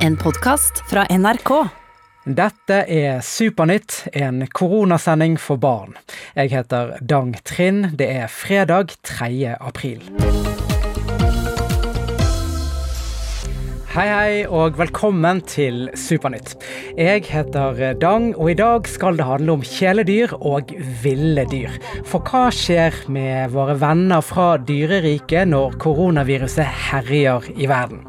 En podkast fra NRK. Dette er Supernytt, en koronasending for barn. Jeg heter Dang Trind. Det er fredag 3. april. Hei, hei, og velkommen til Supernytt. Jeg heter Dang, og i dag skal det handle om kjæledyr og ville dyr. For hva skjer med våre venner fra dyreriket når koronaviruset herjer i verden?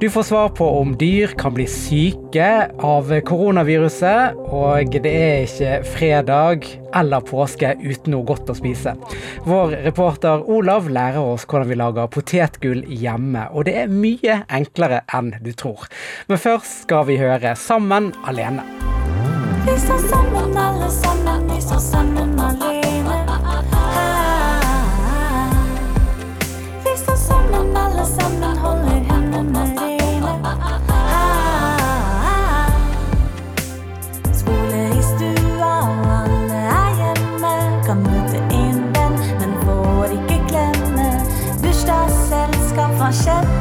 Du får svar på om dyr kan bli syke av koronaviruset, og det er ikke fredag eller påske uten noe godt å spise. Vår reporter Olav lærer oss hvordan vi lager potetgull hjemme, og det er mye enklere enn du tror. Men først skal vi høre Sammen alene. Vi står sammen alle sammen, vi står sammen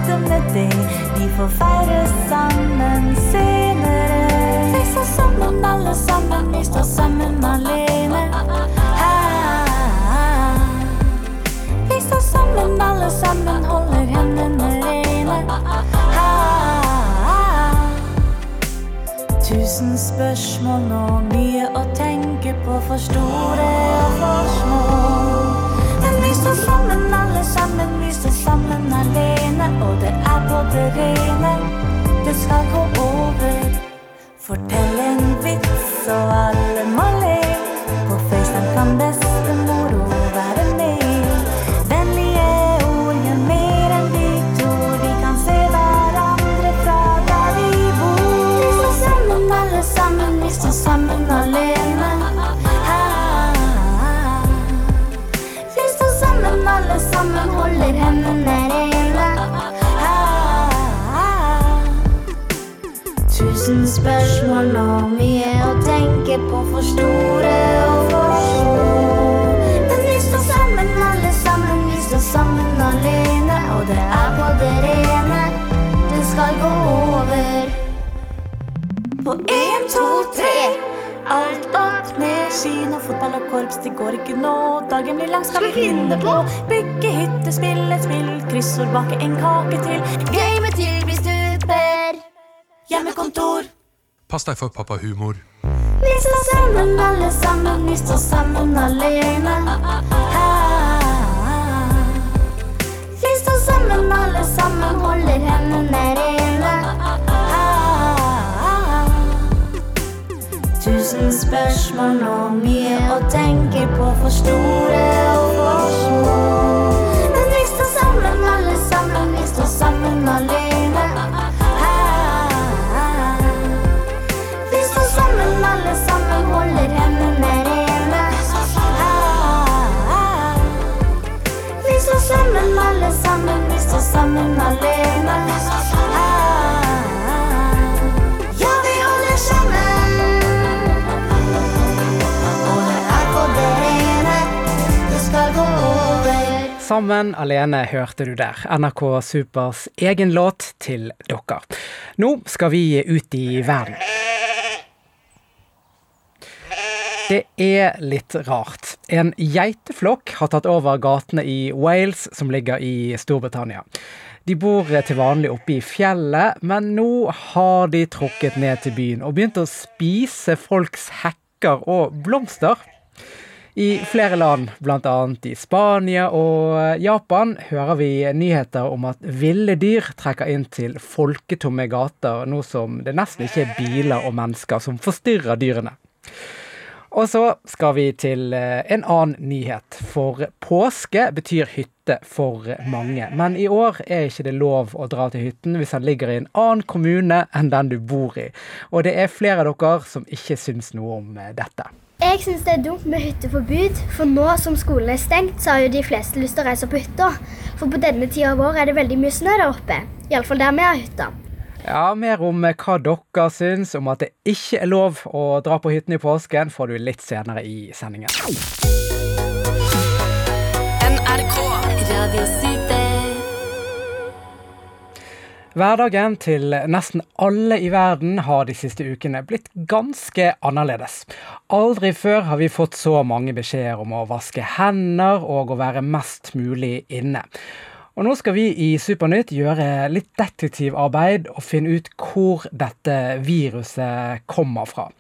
hva med deg. Vi får feire sammen senere. Vi står sammen alle sammen, vi står sammen alene. Vi står sammen alle sammen, holder hendene rene. Tusen spørsmål og mye å tenke på, for store og for små. Men vi står sammen alle sammen, vi sammen alene, og det er på det rene. Det skal gå over. Fortell en vits, og alle står alene, og det er på det rene. Det skal gå over. På én, to, tre. Alt opp ned, kino, fotball og korps, det går ikke nå. Dagen blir lang, skal vi finne på. Bygge hytte, spille et spill, kryssord, bake en kake til. Game til vi stuper. Hjemmekontor. Pass deg for pappahumor. Vi står sammen alle sammen, vi står sammen alene. Vi alle sammen, holder hendene rene. Tusen spørsmål og mye å tenke på, for store og for små. Men vi står sammen alle sammen, vi står sammen alene. Sammen alene hørte du der. NRK Supers egen låt til dere. Nå skal vi ut i verden. Det er litt rart. En geiteflokk har tatt over gatene i Wales, som ligger i Storbritannia. De bor til vanlig oppe i fjellet, men nå har de trukket ned til byen og begynt å spise folks hekker og blomster. I flere land, bl.a. i Spania og Japan, hører vi nyheter om at ville dyr trekker inn til folketomme gater, nå som det nesten ikke er biler og mennesker som forstyrrer dyrene. Og så skal vi til eh, en annen nyhet. For påske betyr hytte for mange. Men i år er ikke det lov å dra til hytten hvis den ligger i en annen kommune enn den du bor i. Og det er flere av dere som ikke syns noe om eh, dette. Jeg syns det er dumt med hytteforbud, for nå som skolen er stengt, så har jo de fleste lyst til å reise på hytta. For på denne tida av året er det veldig mye snø der oppe. Iallfall der vi har hytta. Ja, Mer om hva dere syns om at det ikke er lov å dra på hytten i påsken, får du litt senere i sendingen. NRK. Radio Super. Hverdagen til nesten alle i verden har de siste ukene blitt ganske annerledes. Aldri før har vi fått så mange beskjeder om å vaske hender og å være mest mulig inne. Og nå skal vi i Supernytt gjøre litt detektivarbeid og finne ut hvor dette viruset kommer fra.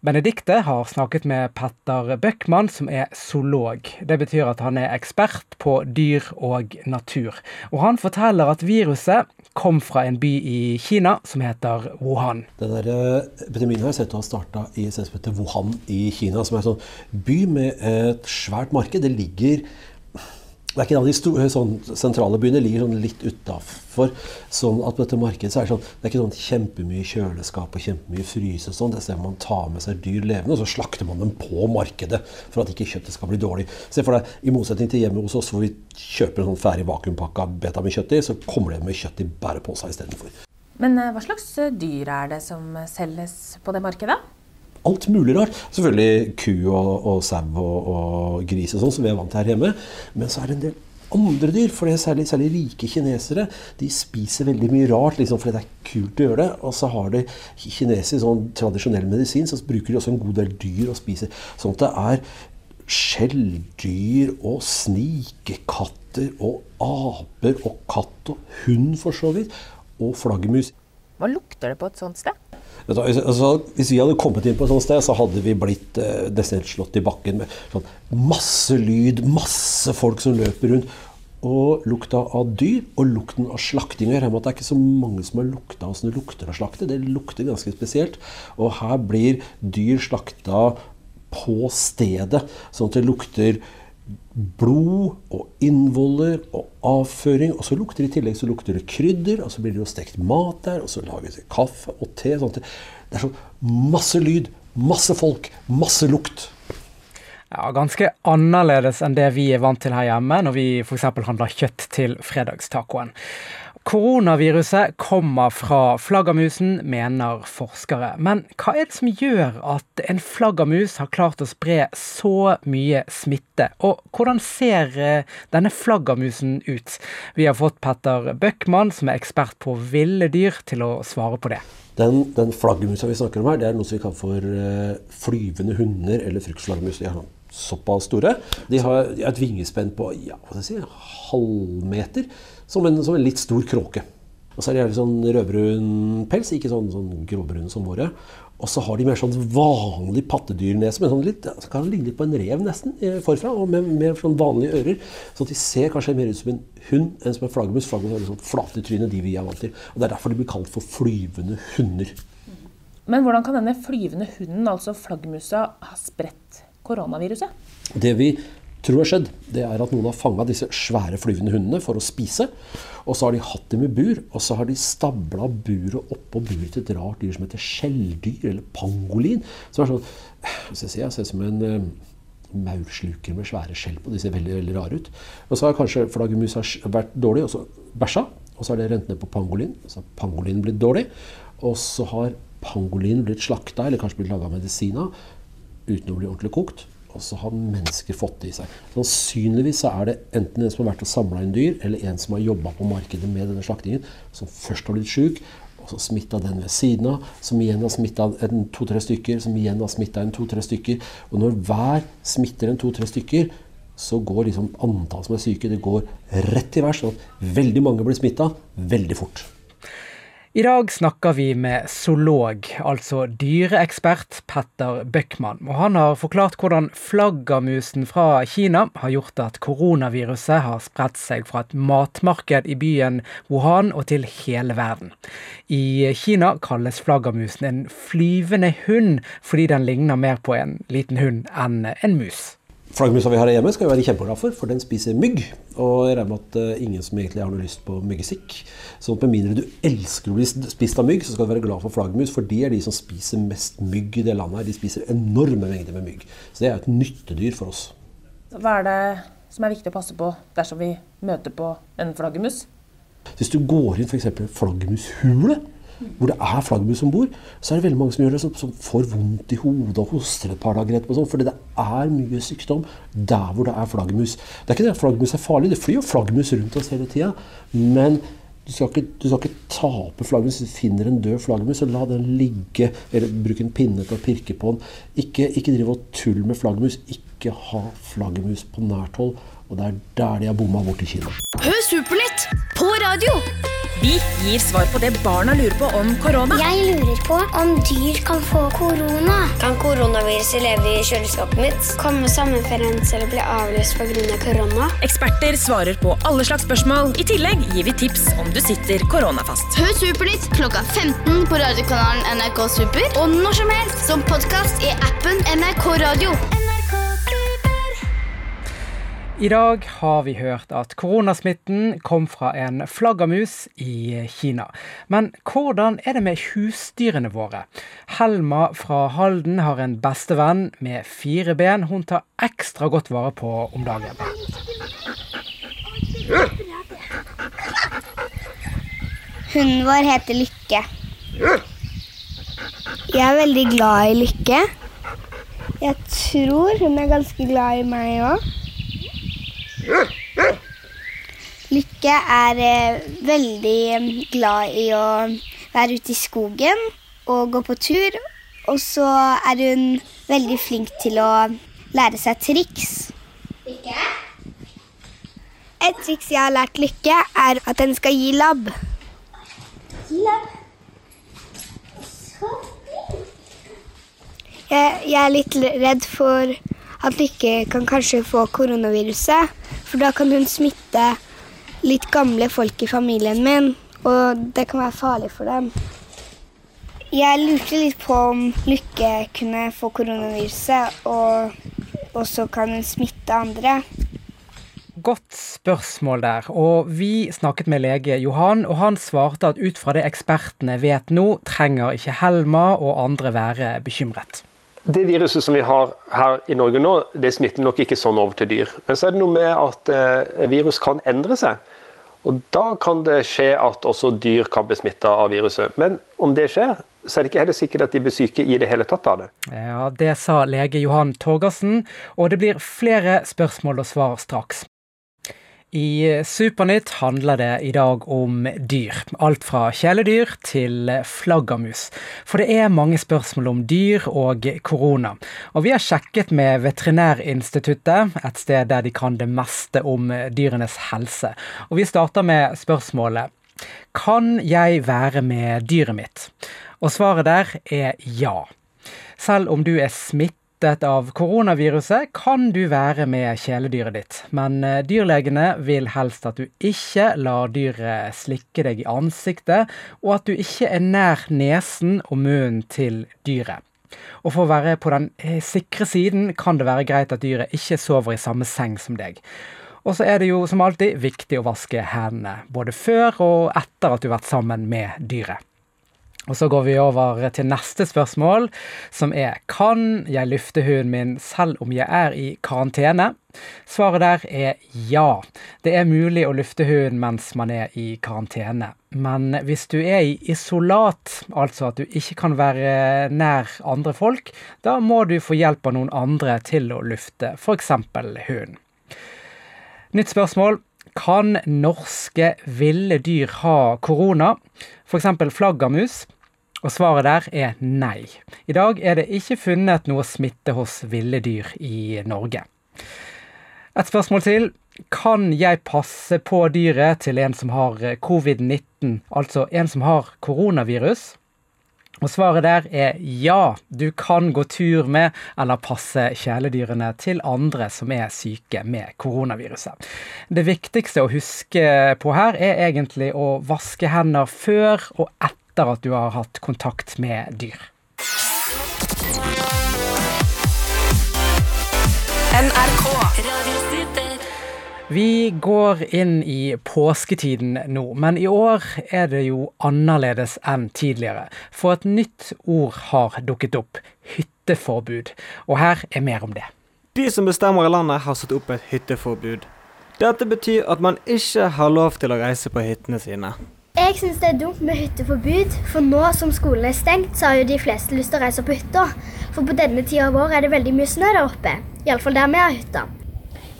Benedikte har snakket med Petter Bøckmann, som er zoolog. Det betyr at han er ekspert på dyr og natur. Og han forteller at viruset kom fra en by i Kina som heter Wuhan. Den der eh, epidemien har jeg sett å ha starta i et sted som heter Wuhan i Kina, som er en sånn by med et svært marked. Det ligger det er ikke en av de store, sånn, sentrale byene ligger sånn litt utafor. Sånn at på dette markedet så er det, sånn, det er ikke sånn kjempemye kjøleskap og kjempemye fryse. Sånn. Det er stedet man tar med seg dyr levende, og så slakter man dem på markedet for at ikke kjøttet skal bli dårlig. Se for deg, I motsetning til hjemme hos oss hvor vi kjøper en sånn ferdig vakuumpakka kjøtt i, så kommer det med kjøtt i bærepose istedenfor. Men eh, hva slags eh, dyr er det som selges på det markedet? Alt mulig rart. Selvfølgelig ku og, og sau og, og, gris og sånn, som vi er vant til her hjemme. Men så er det en del andre dyr. For det er særlig, særlig rike kinesere. De spiser veldig mye rart liksom, fordi det er kult å gjøre det. Og så har de kinesisk sånn tradisjonell medisin, så bruker de også en god del dyr å spise. Sånn at det er skjelldyr og snikekatter og aper og katt og hund, for så vidt. Og flaggermus. Hva lukter det på et sånt sted? Altså, hvis vi hadde kommet inn på et sånt sted, så hadde vi blitt eh, nesten slått i bakken med sånn, masse lyd, masse folk som løper rundt. Og lukta av dyr og lukten av slakting. Det er ikke så mange som har lukta åssen det lukter av slakte. Det lukter ganske spesielt. Og her blir dyr slakta på stedet, sånn at det lukter blod og innvoller og avføring. Og så lukter det i tillegg så lukter det krydder, og så blir det jo stekt mat der, og så lages det kaffe og te. Sånt. Det er sånn masse lyd, masse folk, masse lukt. Ja, Ganske annerledes enn det vi er vant til her hjemme når vi f.eks. handler kjøtt til fredagstacoen. Koronaviruset kommer fra flaggermusen, mener forskere. Men hva er det som gjør at en flaggermus har klart å spre så mye smitte? Og hvordan ser eh, denne flaggermusen ut? Vi har fått Petter Bøckmann, som er ekspert på ville dyr, til å svare på det. Den, den flaggermusa vi snakker om her, det er noe som vi kaller for uh, flyvende hunder eller fruktflaggermus. De er sånn såpass store. De har et vingespenn på ja, hva skal jeg si, halvmeter som en, som en litt stor kråke. Og så er de litt sånn rødbrun pels, ikke sånn, sånn gråbrun som våre. Og så har de mer sånn vanlig pattedyrnese, men sånn litt, så kan det ligne litt på en rev nesten eh, forfra. Og med mer sånn vanlige ører. Så de ser kanskje mer ut som en hund enn som en flaggermus. Flaggermus har sånn flate trynet, de vi er vant til. Og det er derfor de blir kalt for flyvende hunder. Men hvordan kan denne flyvende hunden, altså flaggermusa, ha spredt koronaviruset? Det vi tror har skjedd, det er at noen har fanga disse svære flyvende hundene for å spise. Og så har de hatt dem i bur, og så har de stabla buret oppå buret til et rart dyr som heter skjelldyr, eller pangolin. Som er sånn jeg ser, ser ut som en uh, maursluker med svære skjell på. De ser veldig veldig rare ut. Og så har kanskje flaggermus vært dårlig, og så bæsja. Og så har det rent ned på pangolin. Så har pangolin blitt dårlig. Og så har pangolin blitt slakta, eller kanskje blitt laga medisiner uten å bli ordentlig kokt og så har mennesker fått det i seg. Sannsynligvis så er det enten en som har vært og samla inn dyr, eller en som har jobba på markedet med denne slaktingen, som først har blitt sjuk, og så smitta den ved siden av, som igjen har smitta to-tre stykker, som igjen har smitta en to-tre stykker. Og når hver smitter en to-tre stykker, så går liksom antall som er syke, det går rett i vers. Sånn at veldig mange blir smitta veldig fort. I dag snakker vi med zoolog, altså dyreekspert Petter Bøckmann. Og han har forklart hvordan flaggermusen fra Kina har gjort at koronaviruset har spredt seg fra et matmarked i byen Wuhan og til hele verden. I Kina kalles flaggermusen en flyvende hund fordi den ligner mer på en liten hund enn en mus. Flaggermusa vi har hjemme, skal vi være kjempeglad for, for den spiser mygg. Og jeg regner med at uh, ingen som egentlig har noe lyst på myggestikk. Så med mindre du elsker å bli spist av mygg, så skal du være glad for flaggermus, for de er de som spiser mest mygg i det landet her. De spiser enorme mengder med mygg. Så det er et nyttedyr for oss. Hva er det som er viktig å passe på dersom vi møter på en flaggermus? Hvis du går inn f.eks. flaggermushule, hvor det er flaggermus om bord, så er det veldig mange som gjør det som, som får vondt i hodet og hoster et par dager etterpå. Sånn, fordi det er mye sykdom der hvor det er flaggermus. Det er ikke det at flaggermus er farlig, det flyr jo flaggermus rundt oss hele tida. Men Du skal, ikke, du skal ikke tape flaggermus. Du finner en død flaggermus, så la den ligge. Eller bruk en pinne til å pirke på den. Ikke, ikke drive og tull med flaggermus. Ikke ha flaggermus på nært hold. Og det er der de har bomma borti Kina. Hør Supernytt på radio! Vi gir svar på det barna lurer på om korona. Jeg lurer på om dyr kan få korona. Kan koronaviruset leve i kjøleskapet mitt? Kommer sommerferien bli avlyst pga. korona? Eksperter svarer på alle slags spørsmål. I tillegg gir vi tips om du sitter koronafast. Hør Supernytt klokka 15 på radiokanalen NRK Super og når som helst som podkast i appen NRK Radio. I dag har vi hørt at koronasmitten kom fra en flaggermus i Kina. Men hvordan er det med husdyrene våre? Helma fra Halden har en bestevenn med fire ben hun tar ekstra godt vare på om dagen. Hunden vår heter Lykke. Jeg er veldig glad i Lykke. Jeg tror hun er ganske glad i meg òg. Lykke er eh, veldig eh, glad i å være ute i skogen og gå på tur. Og så er hun veldig flink til å lære seg triks. Lykke? Et triks jeg har lært Lykke, er at den skal gi labb. Jeg, jeg er litt redd for at Lykke kan kanskje få koronaviruset. For da kan hun smitte litt gamle folk i familien min, og det kan være farlig for dem. Jeg lurte litt på om Lykke kunne få koronaviruset, og, og så kan hun smitte andre. Godt spørsmål der. Og vi snakket med lege Johan, og han svarte at ut fra det ekspertene vet nå, trenger ikke Helma og andre være bekymret. Det viruset som vi har her i Norge nå, det smitter nok ikke sånn over til dyr. Men så er det noe med at eh, virus kan endre seg. Og da kan det skje at også dyr kan bli smitta av viruset. Men om det skjer, så er det ikke heller sikkert at de blir syke i det hele tatt av det. Ja, Det sa lege Johan Torgersen, og det blir flere spørsmål og svar straks. I Supernytt handler det i dag om dyr. Alt fra kjæledyr til flaggermus. For det er mange spørsmål om dyr og korona. Og vi har sjekket med Veterinærinstituttet, et sted der de kan det meste om dyrenes helse. Og vi starter med spørsmålet Kan jeg være med dyret mitt? Og svaret der er ja. Selv om du er smittet smittet av koronaviruset, kan du være med kjæledyret ditt. Men eh, dyrlegene vil helst at du ikke lar dyret slikke deg i ansiktet, og at du ikke er nær nesen og munnen til dyret. Og for å være på den eh, sikre siden kan det være greit at dyret ikke sover i samme seng som deg. Og så er det jo som alltid viktig å vaske hendene, både før og etter at du har vært sammen med dyret. Og så går vi over til neste spørsmål, som er Kan jeg lufte huden min selv om jeg er i karantene? Svaret der er ja. Det er mulig å lufte huden mens man er i karantene. Men hvis du er i isolat, altså at du ikke kan være nær andre folk, da må du få hjelp av noen andre til å lufte, f.eks. hunden. Nytt spørsmål. Kan norske ville dyr ha korona? F.eks. flaggermus? Og svaret der er nei. I dag er det ikke funnet noe smitte hos ville dyr i Norge. Et spørsmål til. Kan jeg passe på dyret til en som har covid-19, altså en som har koronavirus? Og svaret der er ja, du kan gå tur med eller passe kjæledyrene til andre som er syke med koronaviruset. Det viktigste å huske på her er egentlig å vaske hender før og etter etter at du har hatt kontakt med dyr. Vi går inn i påsketiden nå, men i år er det jo annerledes enn tidligere. For et nytt ord har dukket opp hytteforbud. Og her er mer om det. De som bestemmer i landet, har satt opp et hytteforbud. Dette betyr at man ikke har lov til å reise på hyttene sine. Jeg syns det er dumt med hytteforbud, for nå som skolen er stengt, så har jo de fleste lyst til å reise på hytta. For på denne tida av året er det veldig mye snø der oppe. Iallfall der vi har hytta.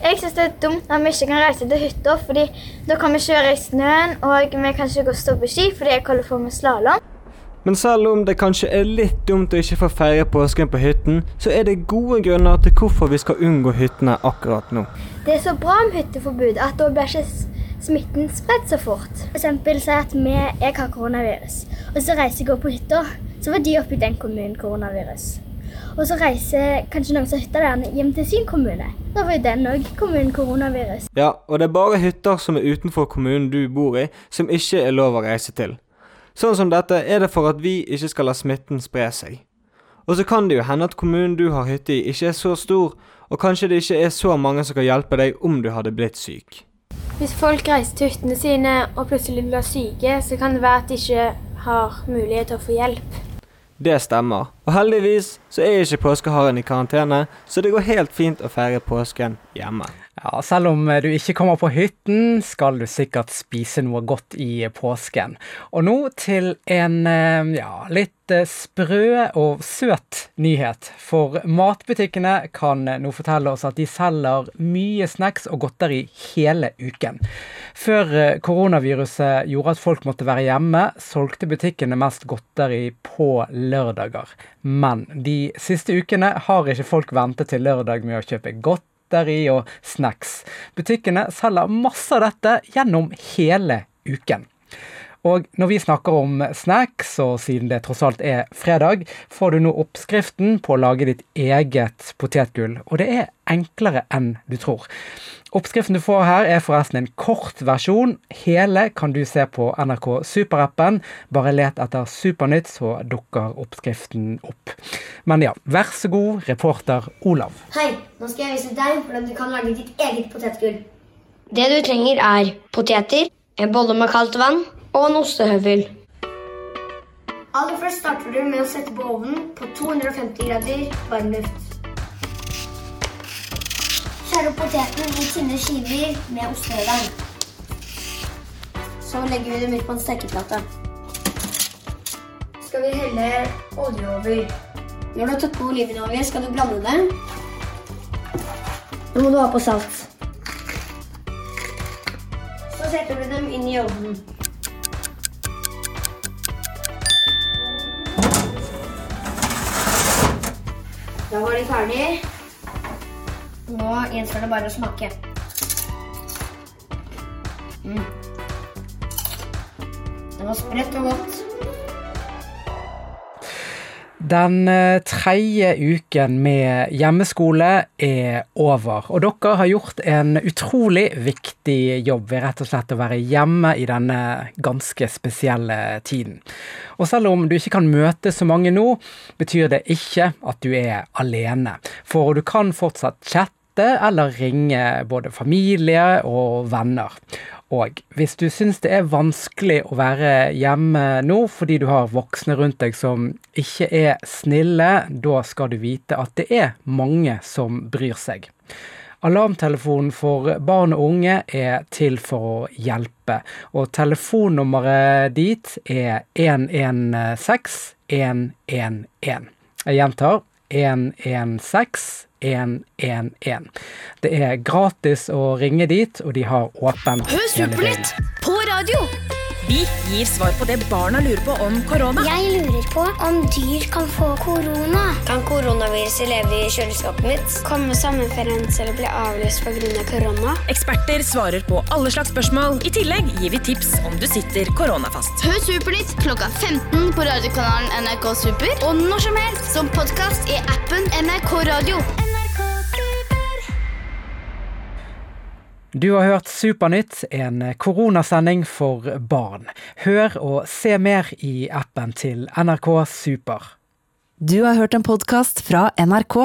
Jeg syns det er dumt når vi ikke kan reise til hytta, fordi da kan vi kjøre i snøen, og vi kan ikke gå og stå på ski fordi jeg holder på med slalåm. Men selv om det kanskje er litt dumt å ikke få feire påsken på hytten, så er det gode grunner til hvorfor vi skal unngå hyttene akkurat nå. Det er så bra med hytteforbud at da blir ikke smitten spredt så fort. For eksempel si at vi, jeg har koronavirus, og så reiser jeg opp på hytta, så var de oppe i den kommunen koronavirus. Og så reiser kanskje noen som hytta der hjem til sin kommune. Da var jo den òg kommunen koronavirus. Ja, og det er bare hytter som er utenfor kommunen du bor i, som ikke er lov å reise til. Sånn som dette er det for at vi ikke skal la smitten spre seg. Og så kan det jo hende at kommunen du har hytte i ikke er så stor, og kanskje det ikke er så mange som kan hjelpe deg om du hadde blitt syk. Hvis folk reiser til hyttene sine og plutselig blir syke, så kan det være at de ikke har mulighet til å få hjelp. Det stemmer. Og heldigvis så er ikke påskeharen i karantene, så det går helt fint å feire påsken hjemme. Ja, Selv om du ikke kommer på hytten, skal du sikkert spise noe godt i påsken. Og nå til en eh, ja, litt eh, sprø og søt nyhet. For matbutikkene kan nå fortelle oss at de selger mye snacks og godteri hele uken. Før eh, koronaviruset gjorde at folk måtte være hjemme, solgte butikkene mest godteri på lørdager. Men de siste ukene har ikke folk ventet til lørdag med å kjøpe godteri og snacks. Butikkene selger masse av dette gjennom hele uken. Og når vi snakker om snacks, og siden det tross alt er fredag, får du nå oppskriften på å lage ditt eget potetgull. Og det er enklere enn du tror. Oppskriften du får her, er forresten en kort versjon. Hele kan du se på NRK Super-appen. Bare let etter Supernytt, så dukker oppskriften opp. Men ja, vær så god, reporter Olav. Hei, nå skal jeg vise deg hvordan du kan lage ditt eget potetgull. Det du trenger er poteter, en bolle med kaldt vann og en ostehøvel. Aller først starter du med å sette på ovnen på 250 grader varm luft. Skjær opp poteten i tynne skiver med ostehøvelen. Så legger vi dem ut på en stekeplate. Skal vi helle olje over. Når du har tatt på olivenolje, skal du blande det. Nå må du ha på salt. Så setter du dem inn i ovnen. Da var de ferdig. Nå gjenstår det bare å smake. Mm. Det var spredt og godt. Den eh, tredje uken med hjemmeskole er over, og dere har gjort en utrolig viktig jobb ved rett og slett å være hjemme i denne ganske spesielle tiden. Og selv om du ikke kan møte så mange nå, betyr det ikke at du er alene. For du kan fortsatt chatte eller ringe både familie og venner. Og hvis du syns det er vanskelig å være hjemme nå fordi du har voksne rundt deg som ikke er snille, da skal du vite at det er mange som bryr seg. Alarmtelefonen for barn og unge er til for å hjelpe, og telefonnummeret dit er 116 111. Jeg gjentar 116 111. Det er gratis å ringe dit, og de har åpen Hør Supernytt på radio! Vi gir svar på det barna lurer på om korona. Jeg lurer på om dyr kan få korona. Kan koronaviruset leve i kjøleskapet mitt? Kommer sommerferien eller bli avlyst pga. korona? Eksperter svarer på alle slags spørsmål. I tillegg gir vi tips om du sitter koronafast. Hør Supernytt klokka 15 på radiokanalen NRK Super og når som helst som podkast i appen NRK Radio. Du har hørt Supernytt, en koronasending for barn. Hør og se mer i appen til NRK Super. Du har hørt en podkast fra NRK.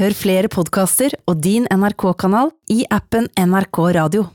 Hør flere podkaster og din NRK-kanal i appen NRK Radio.